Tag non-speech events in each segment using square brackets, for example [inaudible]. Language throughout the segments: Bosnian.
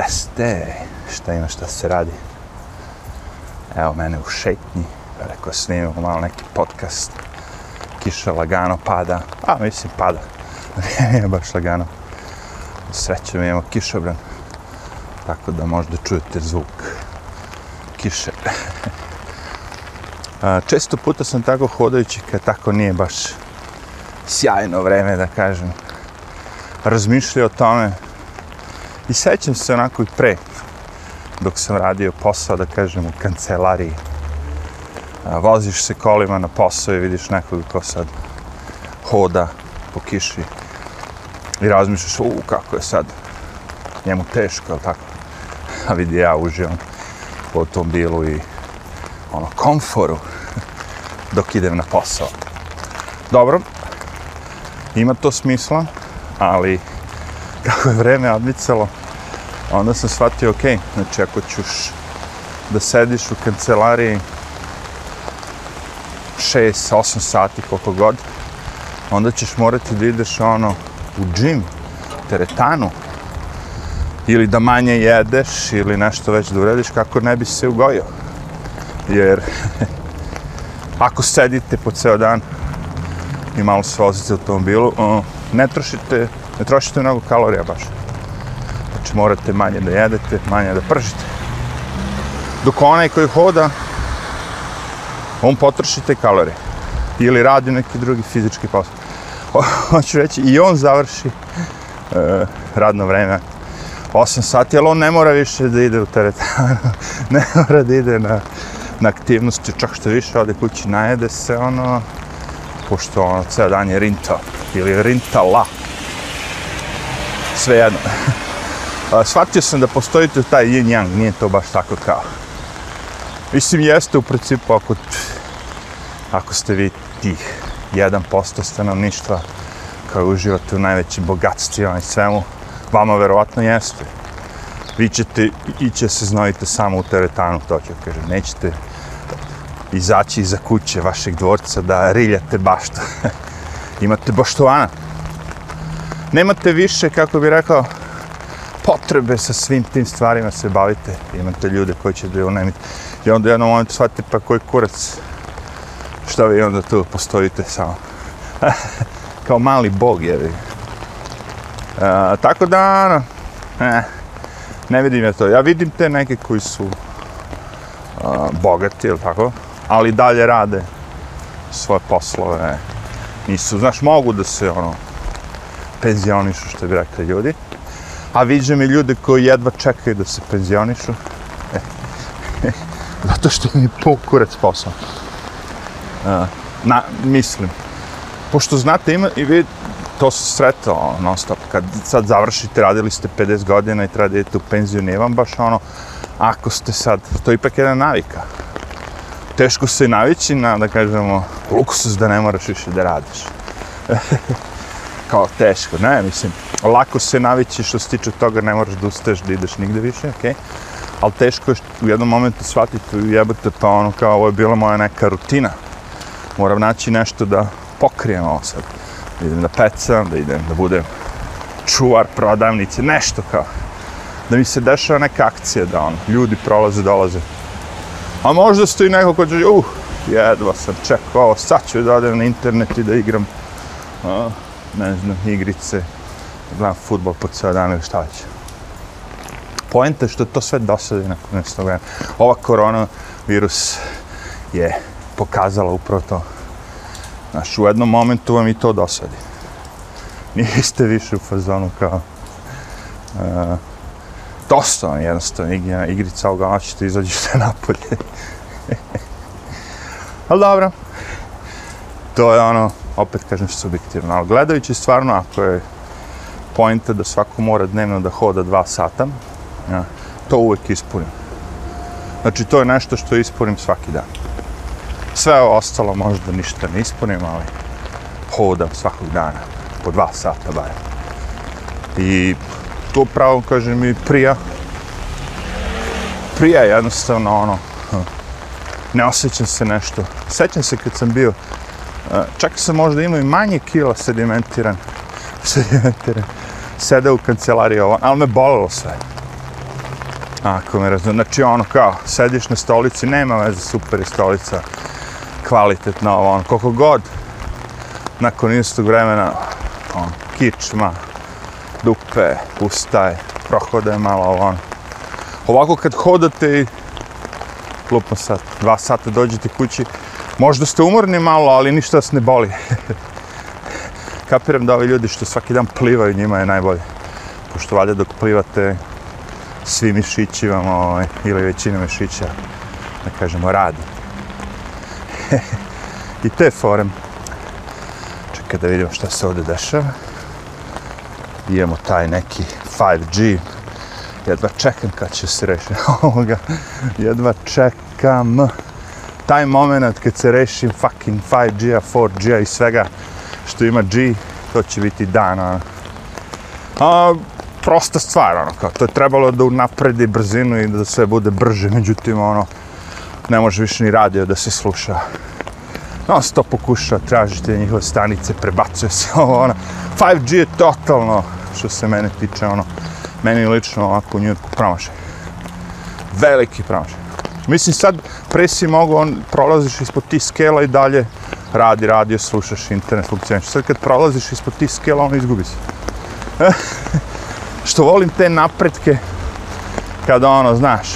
Deste, šta ima šta se radi? Evo mene u šetnji, rekao snimam malo neki podcast. Kiša lagano pada, a mislim pada, [laughs] nije baš lagano. Sreće mi imamo kišobran, tako da možda čujete zvuk kiše. [laughs] Često puta sam tako hodajući kad tako nije baš sjajno vreme, da kažem, razmišljao o tome i sećam se onako i pre, dok sam radio posao, da kažem, u kancelariji. A, voziš se kolima na posao i vidiš nekog ko sad hoda po kiši i razmišljaš, u, kako je sad njemu teško, tako. A vidi, ja uživam u automobilu i ono, komforu [laughs] dok idem na posao. Dobro, ima to smisla, ali [laughs] kako je vreme odmicalo, onda sam shvatio, ok, znači ako ćuš da sediš u kancelariji 6-8 sati, koliko god, onda ćeš morati da ideš ono u džim, teretanu, ili da manje jedeš, ili nešto već da urediš, kako ne bi se ugojio. Jer [laughs] ako sedite po ceo dan i malo se vozite u automobilu, ne trošite, ne trošite mnogo kalorija baš. Znači morate manje da jedete, manje da pržite. Dok onaj koji hoda, on potroši te kalorije. Ili radi neki drugi fizički posao. [laughs] Hoću reći, i on završi e, radno vreme 8 sati, ali on ne mora više da ide u teretanu, [laughs] ne mora da ide na, na aktivnosti, čak što više ode kući, najede se, ono, pošto ono, ceo dan je rinta, ili rintala. Sve jedno. [laughs] Shvatio sam da postoji tu taj yin yang, nije to baš tako kao. Mislim, jeste u principu ako, ako ste vi tih 1% stanovništva kao uživate u najvećim bogatstvima i svemu, vama verovatno jeste. Vi ćete iće se znojite samo u teretanu, to ću kažem. Nećete izaći iza kuće vašeg dvorca da riljate baštu. [laughs] Imate baštovana. Nemate više, kako bi rekao, potrebe sa svim tim stvarima se bavite. Imate ljude koji će da je. I onda jednom momentu shvatite pa koji kurac šta vi onda tu postojite samo. [laughs] Kao mali bog je vi. Uh, e, tako da, ono, ne, ne vidim ja to. Ja vidim te neke koji su a, bogati, ili tako, ali dalje rade svoje poslove. Nisu, znaš, mogu da se, ono, penzionišu, što bi rekli ljudi. A viđem i ljude koji jedva čekaju da se penzionišu. E, [laughs] zato što mi je pokurac posao. E, na, mislim. Pošto znate, ima, i vi to se sretao ono, non stop. Kad sad završite, radili ste 50 godina i treba da idete u penziju, nije vam baš ono, ako ste sad, to je ipak jedna navika. Teško se navići na, da kažemo, luksus da ne moraš više da radiš. [laughs] Kao teško, ne, mislim, lako se navići što se tiče toga, ne moraš da ustaješ da ideš nigde više, okej? Okay? Ali teško je u jednom momentu shvatiti jebate pa ono kao ovo je bila moja neka rutina. Moram naći nešto da pokrijem ovo sad da idem da pecam, da idem da budem čuvar prodavnice, nešto kao. Da mi se dešava neka akcija da on, ljudi prolaze, dolaze. A možda stoji neko ko će, uh, jedva sam čekao sad ću da odem na internet i da igram, Uh ne znam, igrice, gledam futbol po cijel dan ili šta će. Poenta je što to sve dosadi na vremena. Ova koronavirus je pokazala upravo to Znaš, u jednom momentu vam i to dosadi. Niste više u fazonu kao... E, uh, dosta vam jednostavno igra, igrica u glavu ono ćete izađete napolje. [laughs] ali dobro. To je ono, opet kažem, subjektivno. Ali gledajući stvarno, ako je pojenta da svako mora dnevno da hoda dva sata, ja, to uvek ispunim. Znači, to je nešto što ispunim svaki dan sve ostalo možda ništa ne ispunim, ali hodam svakog dana, po dva sata bar. I to pravo, kažem mi, prija. Prija jednostavno, ono, hm. ne osjećam se nešto. Sećam se kad sam bio, čak se možda imao i manje kila sedimentiran, sedimentiran, sedeo u kancelariji ovo, ali me bolilo sve. Ako me razumije, znači ono kao, sediš na stolici, nema veze, super je stolica, kvalitetna, ovo, ono, koliko god, nakon istog vremena, on, kičma, dupe, ustaje, prohode malo, ovo, ono. Ovako kad hodate i lupno sat, dva sata dođete kući, možda ste umorni malo, ali ništa vas ne boli. [laughs] Kapiram da ovi ljudi što svaki dan plivaju, njima je najbolje. Pošto valjda dok plivate, svi mišići vam, ovaj, ili većina mišića, da kažemo, radi. [laughs] I te forem. Čekaj da vidimo šta se ovdje dešava. Imamo taj neki 5G. Jedva čekam kad će se rešiti [laughs] ovoga. Jedva čekam taj moment kad se rešim fucking 5G-a, 4G-a i svega što ima G, to će biti dan. ono. a prosta stvar, ono, kao, to je trebalo da unapredi brzinu i da sve bude brže, međutim, ono, ne može više ni radio da se sluša. No, sto pokuša tražite njihove stanice, prebacuje se ovo, ono, 5G je totalno, što se mene tiče, ono, meni lično ovako u Njurku promašaj. Veliki promašaj. Mislim, sad pre si mogu, on, prolaziš ispod tih skela i dalje radi, radio, slušaš internet, funkcioniš. Sad kad prolaziš ispod tih skela, on izgubi se. [laughs] što volim te napretke kada ono, znaš,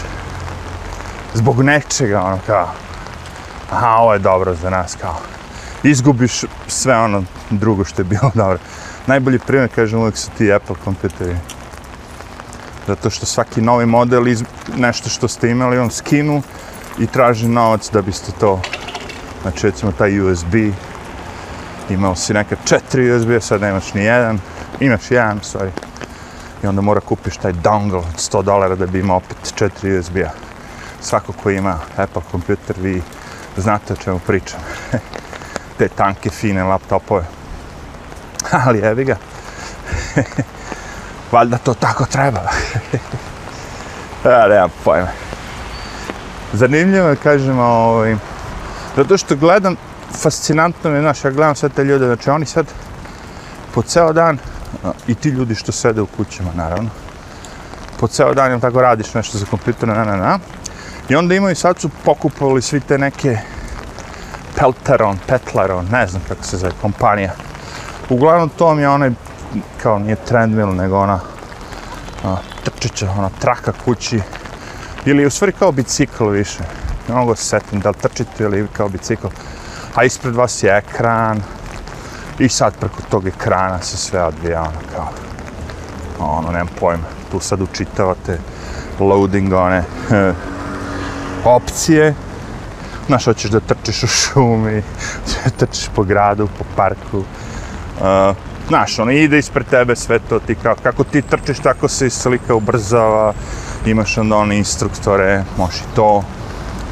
zbog nečega, ono, kao, aha, ovo je dobro za nas, kao, izgubiš sve ono drugo što je bilo [laughs] dobro. Najbolji primjer, kažem, uvijek su ti Apple kompjuteri. Zato što svaki novi model, iz, nešto što ste imali, on skinu i traži novac da biste to, znači recimo taj USB, imao si neka četiri USB, sad nemaš ni jedan, imaš jedan, sorry, i onda mora kupiš taj dongle od 100 dolara da bi imao opet 4 USB-a. Svako ko ima Apple kompjuter, vi znate o čemu pričam. [laughs] Te tanke, fine laptopove. [laughs] Ali evi ga. [laughs] Valjda to tako treba. ja, nemam pojma. Zanimljivo je, kažem, ovaj, zato što gledam, fascinantno mi je, znaš, ja gledam sve te ljude, znači oni sad po ceo dan i ti ljudi što sede u kućama, naravno. Po ceo dan im tako radiš nešto za kompjuter, na, na, na. I onda imaju, sad su pokupovali svi te neke Pelteron, Petlaron, ne znam kako se zove, kompanija. Uglavnom to mi je onaj, kao nije treadmill, nego ona a, trčića, ona traka kući. Ili u stvari kao bicikl više. Ne mogu se setim da li trčite ili kao bicikl. A ispred vas je ekran, I sad preko tog ekrana se sve odvija, ono kao, ono, nemam pojma, tu sad učitavate loading, one, [laughs] opcije, znaš, hoćeš da trčiš u šumi, da [laughs] trčiš po gradu, po parku, uh, znaš, ono, ide ispred tebe sve to, ti kao, kako ti trčiš, tako se slika ubrzava, imaš onda one instruktore, možeš i to,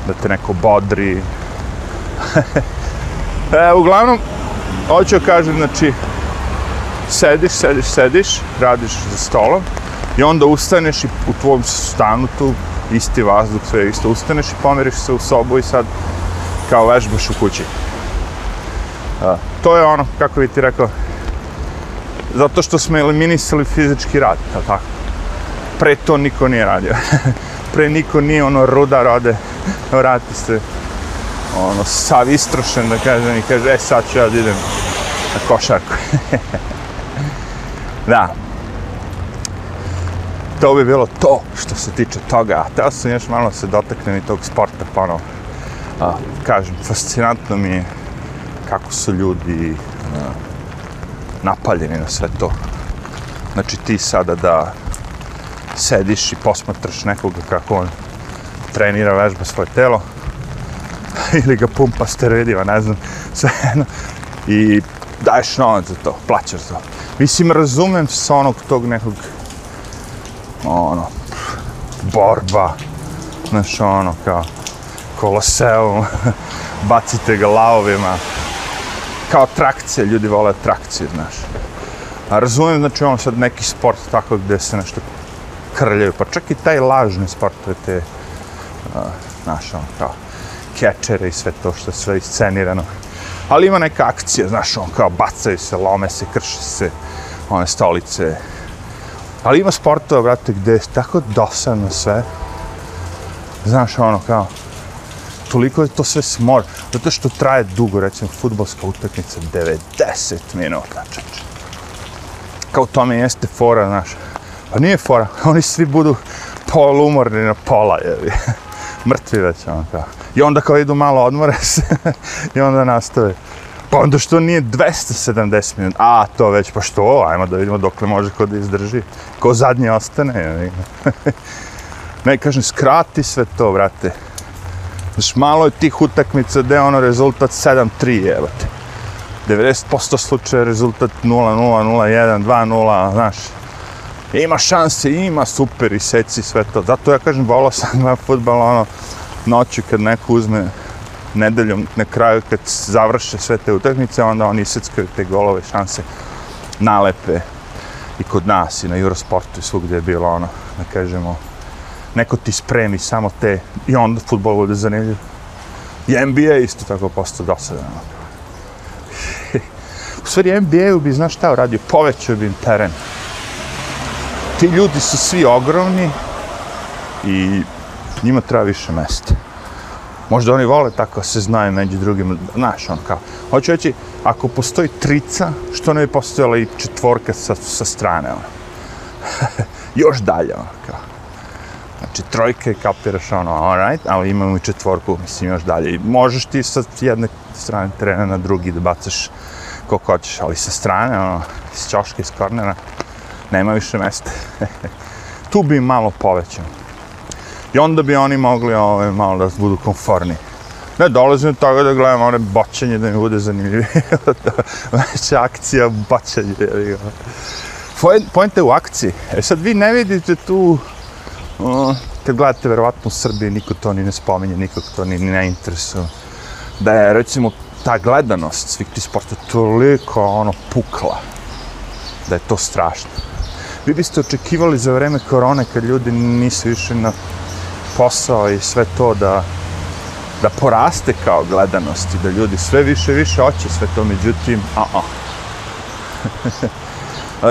da te neko bodri. [laughs] e, uglavnom, hoću kažem, znači, sediš, sediš, sediš, radiš za stolom i onda ustaneš i u tvojom stanu tu isti vazduh, sve isto, ustaneš i pomeriš se u sobu i sad kao vežbaš u kući. E, to je ono, kako bi ti rekao, zato što smo eliminisali fizički rad, tako. Pre to niko nije radio. [laughs] Pre niko nije ono ruda rade, vrati se ono, sav istrošen, da kažem, i kaže, e, sad ću ja da idem na košarku. [laughs] da. To bi bilo to što se tiče toga. A teo sam još malo se dotaknem i tog sporta, pa ono, a, kažem, fascinantno mi je kako su ljudi a, napaljeni na sve to. Znači ti sada da sediš i posmatraš nekoga kako on trenira, vežba svoje telo, [laughs] ili ga pumpa steroidima, ne znam, [laughs] sve jedno. I daješ novac za to, plaćaš to. Mislim, razumem sa onog tog nekog, ono, borba, znaš, ono, kao, koloseum, [laughs] bacite ga lavovima, kao trakcije, ljudi vole trakcije, znaš. A razumem, znači, ono sad neki sport tako gde se nešto krljaju, pa čak i taj lažni sport, te, uh, znaš, ono, kao, kečere i sve to što je sve iscenirano. Ali ima neka akcija, znaš, on kao bacaju se, lome se, krše se, one stolice. Ali ima sportova, brate, gde je tako dosadno sve. Znaš, ono, kao, toliko je to sve smor, zato što traje dugo, recimo, futbolska utakmica, 90 minuta, čeče. Kao tome jeste fora, znaš. Pa nije fora, [laughs] oni svi budu polumorni na pola, jevi. [laughs] Mrtvi već, ono, kao. I onda kao idu malo odmore se [laughs] i onda nastave. Pa onda što nije 270 minuta, a to već, pa što, ajmo da vidimo dokle može ko da izdrži. Ko zadnji ostane, ne, kažem, skrati sve to, vrate. Znaš, malo je tih utakmica gde je ono rezultat 7-3, evo te. 90% slučaja rezultat 0-0, 0-1, 2-0, znaš. Ima šanse, ima super i seci sve to. Zato ja kažem, volao sam gleda futbal, ono, noću kad neko uzme nedeljom na kraju kad završe sve te utakmice, onda oni iseckaju te golove šanse nalepe i kod nas i na Eurosportu i svugdje je bilo ono, da kažemo, neko ti spremi samo te i onda futbol bude zanimljiv. I NBA isto tako postao dosadan. Ono. [laughs] U stvari NBA-u bi, znaš šta uradio, povećao bi im teren. Ti ljudi su svi ogromni i njima treba više mesta. Možda oni vole tako se znaju među drugim, znaš, on kao, hoću reći, ako postoji trica, što ne bi postojala i četvorka sa, sa strane, ono. [laughs] Još dalje, ono, kao. Znači, trojka je kapiraš, ono, alright, ali imamo i četvorku, mislim, još dalje. I možeš ti sa jedne strane terena na drugi da bacaš koliko hoćeš, ali sa strane, ono, iz čoške, iz kornera, nema više mesta. [laughs] tu bi im malo povećao. I onda bi oni mogli ove, ovaj, malo da budu konforni. Ne dolazim do toga da gledam one bačanje da mi bude zanimljivije. Veća [laughs] znači, akcija bačanje. Ono. je u akciji. E sad vi ne vidite tu, uh, kad gledate verovatno u Srbiji, niko to ni ne spominje, nikog to ni ne interesuje. Da je recimo ta gledanost svih tih sporta toliko ono pukla. Da je to strašno. Vi biste očekivali za vreme korone kad ljudi nisu više na posao i sve to da da poraste kao gledanost i da ljudi sve više više hoće sve to, međutim, a [laughs] a.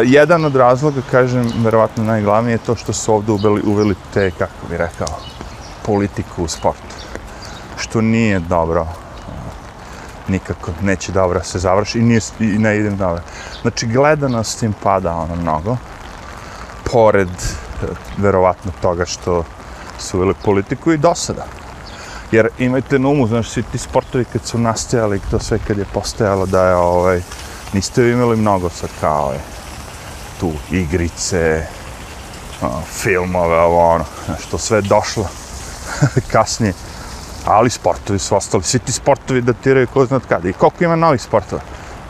Jedan od razloga, kažem, verovatno najglavnije je to što su ovdje uveli, uveli te, kako bi rekao, politiku u sportu. Što nije dobro, nikako neće dobro se završi i, nije, i ne idem dobro. Znači, gledanost im pada ono mnogo, pored, e, verovatno, toga što su uveli politiku i do sada. Jer imajte na umu, znaš, svi ti sportovi kad su nastajali, to sve kad je postajalo da je, ovaj, niste imali mnogo sad kao, je, tu igrice, o, filmove, ovo, ono, znaš, to sve je došlo [laughs] kasnije. Ali sportovi su ostali, svi ti sportovi datiraju ko zna kada. I koliko ima novih sportova?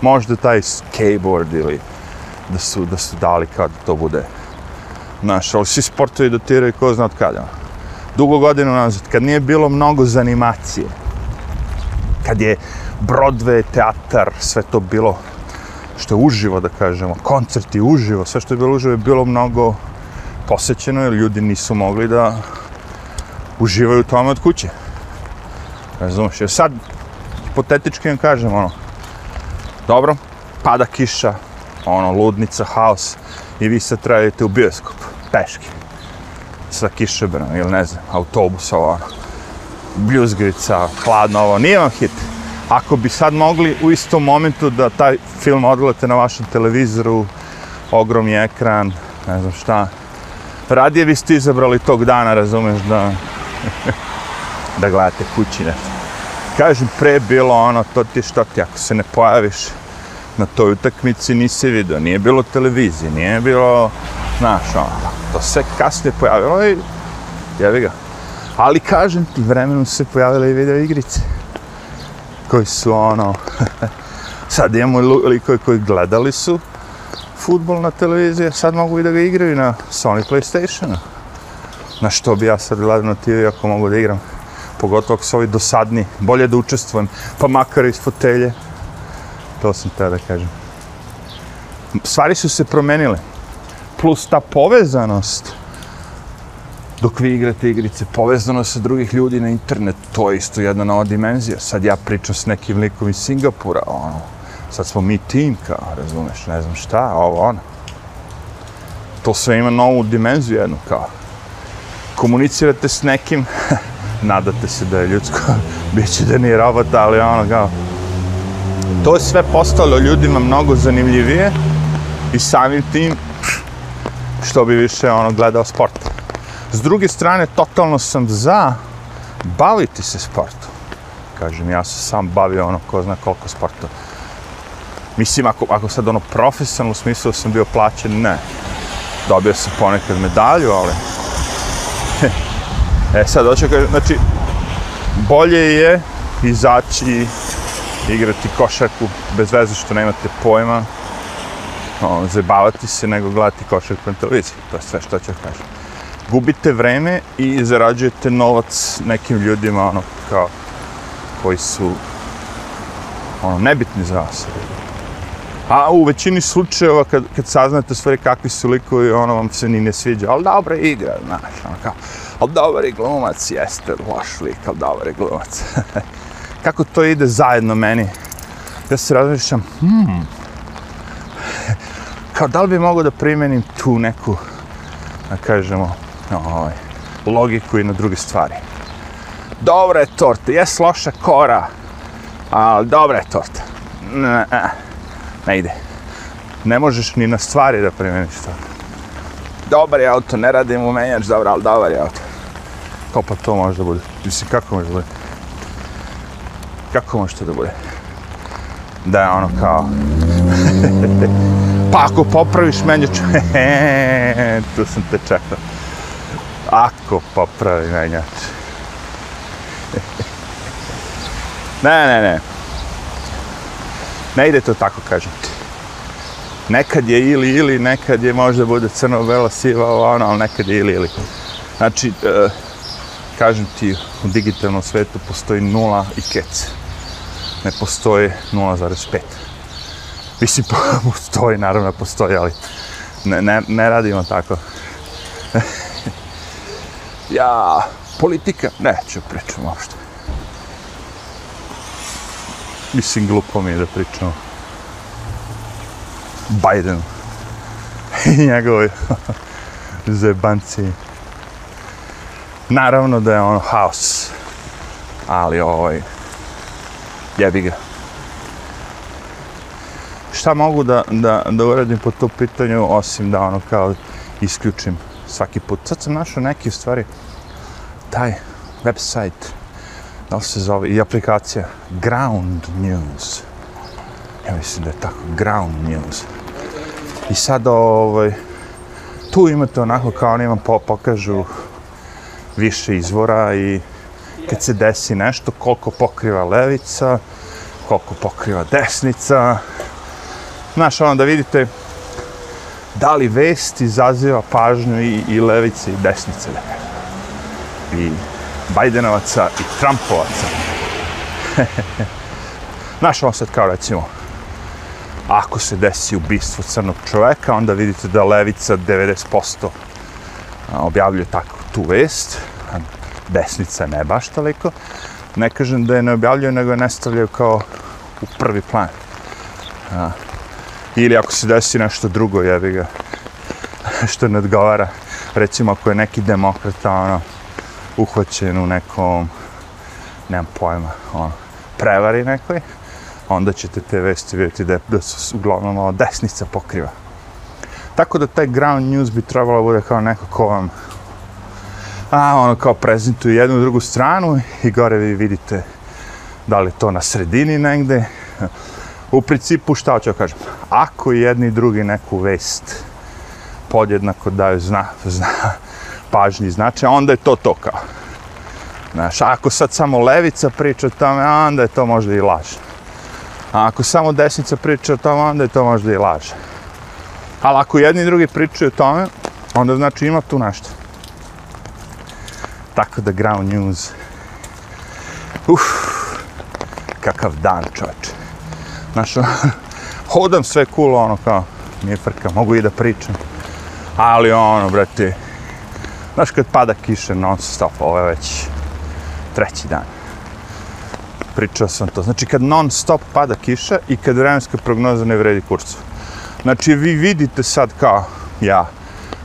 Možda taj skateboard ili da su, da su dali kao da to bude. Znaš, ali svi sportovi dotiraju ko zna od kada ono. dugo godina nazad, kad nije bilo mnogo zanimacije, kad je Broadway, teatar, sve to bilo što je uživo, da kažemo, koncerti uživo, sve što je bilo uživo je bilo mnogo posećeno, jer ljudi nisu mogli da uživaju u tome od kuće. Razumiješ, jer sad, hipotetički vam kažem, ono, dobro, pada kiša, ono, ludnica, haos, i vi sad trajete u bioskop, peški sa kišobranom ili ne znam, autobusa, ovo, ono, hladno ovo, nije vam hit. Ako bi sad mogli u istom momentu da taj film odgledate na vašem televizoru, ogromni ekran, ne znam šta, radije biste izabrali tog dana, razumeš, da, [laughs] da gledate kući nešto. Kažem, pre bilo ono, to ti što ti, ako se ne pojaviš na toj utakmici, nisi vidio, nije bilo televizije, nije bilo, znaš, ono, to se kasnije pojavilo i jevi ga. Ali kažem ti, vremenom se pojavile i video igrice koji su ono, [laughs] sad imamo likove koji gledali su futbol na televiziji, sad mogu i da ga igraju na Sony Playstationu. Na što bi ja sad gledao na TV ako mogu da igram? Pogotovo ako su ovi dosadni, bolje da učestvujem, pa makar iz fotelje. To sam te da kažem. Stvari su se promenile plus ta povezanost dok vi igrate igrice, povezanost sa drugih ljudi na internet, to je isto jedna nova dimenzija. Sad ja pričam s nekim likom iz Singapura, ono, sad smo mi tim, kao, razumeš, ne znam šta, ovo, ono. To sve ima novu dimenziju jednu, kao. Komunicirate s nekim, [laughs] nadate se da je ljudsko [laughs] biće da nije robota, ali ono kao, to je sve postalo ljudima mnogo zanimljivije i samim tim što bi više ono gledao sport. S druge strane, totalno sam za baviti se sportom. Kažem, ja sam sam bavio ono ko zna koliko sporta. Mislim, ako, ako sad ono profesionalno smislu sam bio plaćen, ne. Dobio sam ponekad medalju, ali... [laughs] e sad, hoću kažem, znači, bolje je izaći igrati košarku bez veze što nemate pojma, ono, zabavati se nego gledati košarku na televiziji. To je sve što ću kažem. Gubite vreme i zarađujete novac nekim ljudima, ono, kao, koji su, ono, nebitni za vas. A u većini slučajeva, kad, kad saznate stvari kakvi su likovi, ono vam se ni ne sviđa, ali dobra igra, znaš, ono kao, ali dobar je glumac, jeste, loš lik, ali dobar je glumac. [laughs] Kako to ide zajedno meni? Ja se razmišljam, hmm, kao da li bi mogao da primenim tu neku, da kažemo, ovaj, logiku i na druge stvari. Dobra je torta, jes loša kora, ali dobra je torta. Ne, ne, ne ide. Ne možeš ni na stvari da primeniš to. Dobar je auto, ne radim u menjač, dobro, ali dobar je auto. Kao pa to može da bude? Mislim, kako može da bude? Kako može to da bude? Da je ono kao... [laughs] pa ako popraviš menjač, [laughs] tu sam te čekao. Ako popravi menjač. [laughs] ne, ne, ne. Ne ide to tako, kažem ti. Nekad je ili, ili, nekad je možda bude crno, belo, siva, ono, ali nekad je ili, ili. Znači, uh, kažem ti, u digitalnom svetu postoji nula i kec. Ne postoji 0,5. Mislim, [laughs] postoji, naravno postoji, ali ne, ne, ne radimo tako. [laughs] ja, politika, neću pričam uopšte. Mislim, glupo mi je da pričam. Biden i [laughs] njegovoj zebanci. Naravno da je on haos, ali ovaj, jebi ga šta mogu da, da, da uradim po to pitanju, osim da ono kao isključim svaki put. Sad sam našao neke stvari, taj website, da li se zove, i aplikacija, Ground News. Ja mislim da je tako, Ground News. I sad ovaj, tu imate onako kao oni vam pokažu više izvora i kad se desi nešto, koliko pokriva levica, koliko pokriva desnica, Znaš, ono da vidite da li vest izaziva pažnju i, i levice i desnice. I Bajdenovaca i Trumpovaca. [laughs] Znaš, ono sad kao recimo, ako se desi ubistvo crnog čoveka, onda vidite da levica 90% objavljuje takvu tu vest, desnica ne baš toliko. Ne kažem da je ne objavljaju, nego je ne stavljaju kao u prvi plan. A, ili ako se desi nešto drugo, jebi ga, [laughs] što ne odgovara. Recimo, ako je neki demokrata, ono, uhvaćen u nekom, nemam pojma, ono, prevari nekoj, onda ćete te vesti vidjeti da, da su uglavnom ovo desnica pokriva. Tako da taj ground news bi trebalo bude kao neko ko vam a, ono kao prezentuje jednu drugu stranu i gore vi vidite da li to na sredini negde u principu šta hoću kažem, ako jedni i drugi neku vest podjednako daju zna, zna, pažnji značaj, onda je to to kao. Znaš, ako sad samo levica priča o tome, onda je to možda i laž. A ako samo desnica priča o tome, onda je to možda i laž. Ali ako jedni i drugi pričaju o tome, onda znači ima tu nešto. Tako da ground news. Uf, kakav dan čovječe. Znaš, ono, [laughs] hodam sve cool, ono, kao, nije frka, mogu i da pričam. Ali, ono, brate, znaš, kad pada kiša non stop, ovo je već treći dan. Pričao sam to. Znači, kad non stop pada kiša i kad vremenska prognoza ne vredi kurcu. Znači, vi vidite sad kao, ja,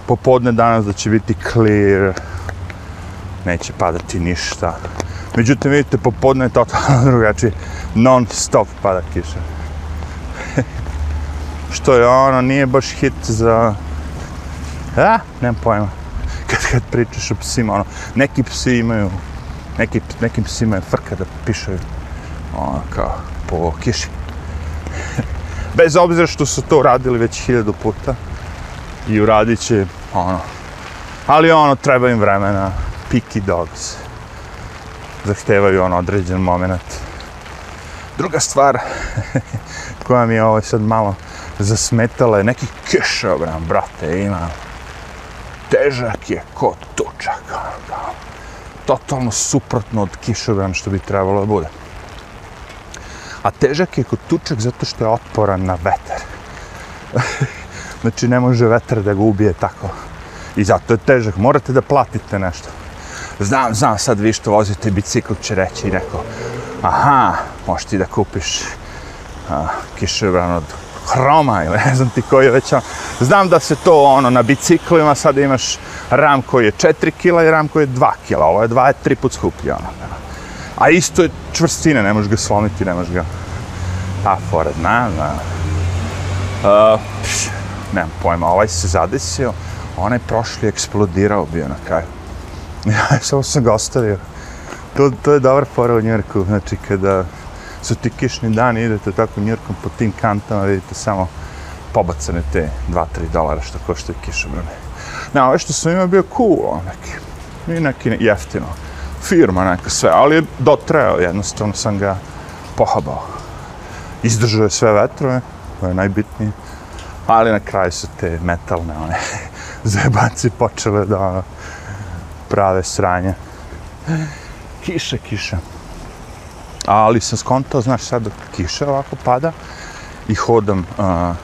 popodne danas da će biti clear, neće padati ništa. Međutim, vidite, popodne je totalno [laughs] drugačije. Non stop pada kiša. [laughs] Što je ono, nije baš hit za... A, nemam pojma. [laughs] Kad, kad pričaš o psima, ono, neki psi imaju, neki, nekim psima je frka da pišaju, ono, kao, po kiši. Bez obzira što su to radili već hiljadu puta i uradit će, ono, ali ono, treba im vremena, picky dogs, zahtevaju on određen moment. Druga stvar [laughs] koja mi je ovo sad malo zasmetala je neki kešobran, brate, ima. Težak je ko tučak. Ono Totalno suprotno od kišobran što bi trebalo da bude. A težak je kod tučak zato što je otporan na vetar. [laughs] znači ne može vetar da ga ubije tako. I zato je težak. Morate da platite nešto. Znam, znam, sad vi što vozite bicikl će reći neko. Aha, možeš ti da kupiš a, kišobran od hroma ili ne znam ti koji već on. Znam da se to ono na biciklima sad imaš ram koji je 4 kila i ram koji je 2 kila. Ovo je 2 3 put skuplje ono. A isto je čvrstine, ne možeš ga slomiti, ne možeš ga... Ta fora, na, na. Uh, pš, nemam pojma, ovaj se zadesio, onaj prošli eksplodirao bio ono, na kraju. [laughs] Ja samo sam ga ostavio. To, to je dobar fora u Njurku, znači kada su ti kišni dani, idete tako Njurkom po tim kantama, vidite samo pobacane te 2-3 dolara što koštaju kišobrane. Ne, ovo ovaj što sam imao bio cool, ono, neki, i neki jeftino firma neka sve, ali je dotreo, jednostavno sam ga pohabao. Izdržao je sve vetrove, to je najbitnije, ali na kraju su te metalne, one [laughs] zebanci počele da ono, prave sranje. Kiša, kiša. Ali sam skontao, znaš, sad dok kiša ovako pada i hodam uh,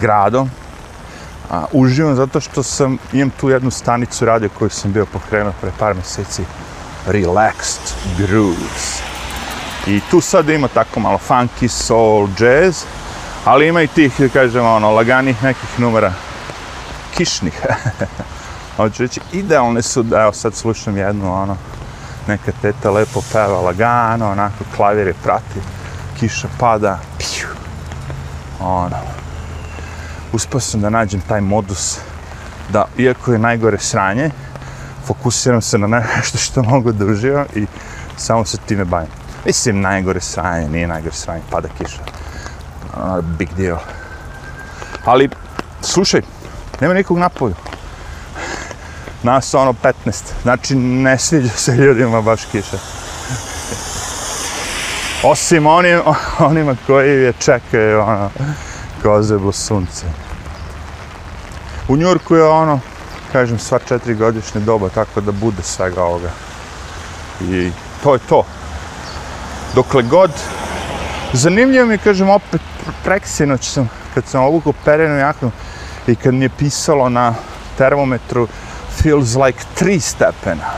gradom, a, uživam zato što sam, imam tu jednu stanicu radio koju sam bio pokrenuo pre par meseci relaxed grooves. I tu sad ima tako malo funky, soul, jazz, ali ima i tih, da kažemo, ono, laganih nekih numera, kišnih. [laughs] Hoću reći, idealne su, da evo sad slušam jednu, ono, neka teta lepo peva lagano, onako klavir je prati, kiša pada, piju, ono. Uspio sam da nađem taj modus da, iako je najgore sranje, fokusiram se na nešto što mogu da uživam i samo se time bavim. Mislim, najgore sranje, nije najgore sranje, pada kiša. Uh, big deal. Ali, slušaj, nema nikog napolju. Nas ono 15, znači ne sviđa se ljudima baš kiša. Osim onim, onima koji je čekaju, ono, kao sunce. U Njurku je ono, kažem, sva četiri godišnje doba, tako da bude svega ovoga. I to je to. Dokle god, zanimljivo mi je, kažem, opet preksinoć sam, kad sam obuku perenu jaknu i kad mi je pisalo na termometru feels like 3 stepena.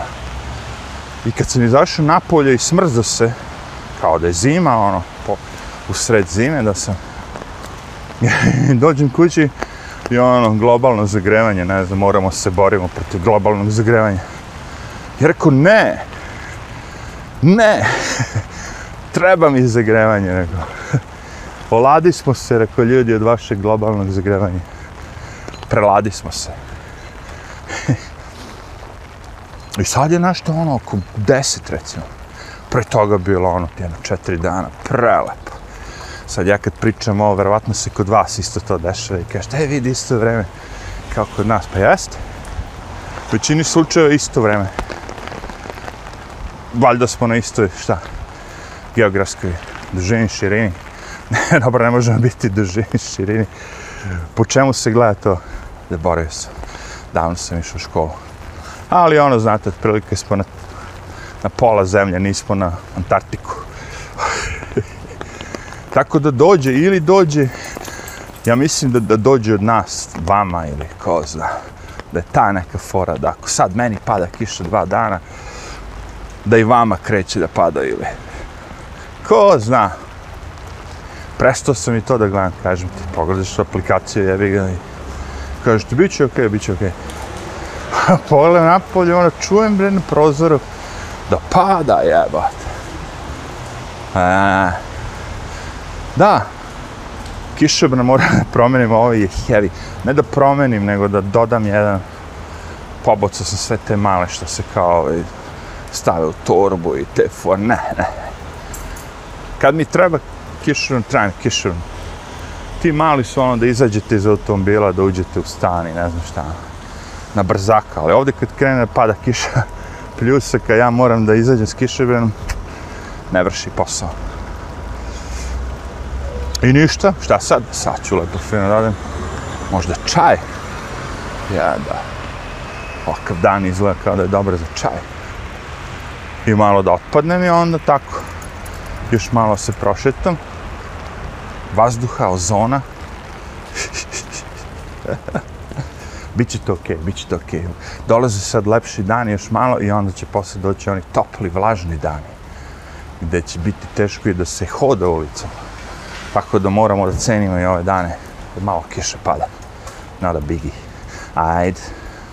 I kad sam izašao napolje i smrzao se, kao da je zima, ono, po, u sred zime, da sam [laughs] dođem kući i ono, globalno zagrevanje, ne znam, moramo se borimo protiv globalnog zagrevanja. Ja rekao, ne, ne, [laughs] treba mi zagrevanje, rekao. [laughs] Oladi smo se, rekao ljudi, od vašeg globalnog zagrevanja. Preladi smo se. I sad je nešto ono, oko deset, recimo. Pre toga bilo ono, jedno, četiri dana, prelepo sad ja kad pričam ovo, verovatno se kod vas isto to dešava i kažete, e, vidi isto vreme kao kod nas, pa jeste. U većini slučajeva isto vreme. Valjda smo na istoj, šta, geografskoj dužini, širini. [laughs] Ne, dobro, ne možemo biti dužini, širini. Po čemu se gleda to? Da boravio sam. Davno sam išao u školu. Ali ono, znate, otprilike smo na, na pola zemlje, nismo na Antarktiku. [laughs] Tako da dođe ili dođe, ja mislim da, da dođe od nas, vama ili ko zna, da je ta neka fora, da ako sad meni pada kiša dva dana, da i vama kreće da pada ili... Ko zna? Prestao sam i to da gledam, kažem ti, pogledaš aplikaciju, jebi ga i kažeš ti, bit će okej, okay, bit će okej. Okay. [laughs] Pogledam napolje, ono, čujem bre na prozoru da pada jebate. E, da, kišobra moram da promenim, ovo je heavy. Ne da promenim, nego da dodam jedan, pobocao sam sve te male što se kao ovaj, stave u torbu i te for, ne, ne. Kad mi treba kišobra, trebam kišobra. Ti mali su ono da izađete iz automobila, da uđete u stan i ne znam šta. Na brzaka, ali ovdje kad krene da pada kiša, [laughs] pljusaka, ja moram da izađem s kišobranom, ne vrši posao. I ništa, šta sad? Sad ću lepo fino radim. Možda čaj. Ja da. Ovakav dan izgleda kao da je dobro za čaj. I malo da otpadnem i onda tako. Još malo se prošetam. Vazduha, ozona. [laughs] Biće to okej, okay, biće to okej. Okay. Dolaze sad lepši dani još malo i onda će posle doći oni topli, vlažni dani. Gde će biti teško i da se hoda ulicom. Tako da moramo da cenimo i ove dane. Malo kiše pada. Nada bigi. Ajde.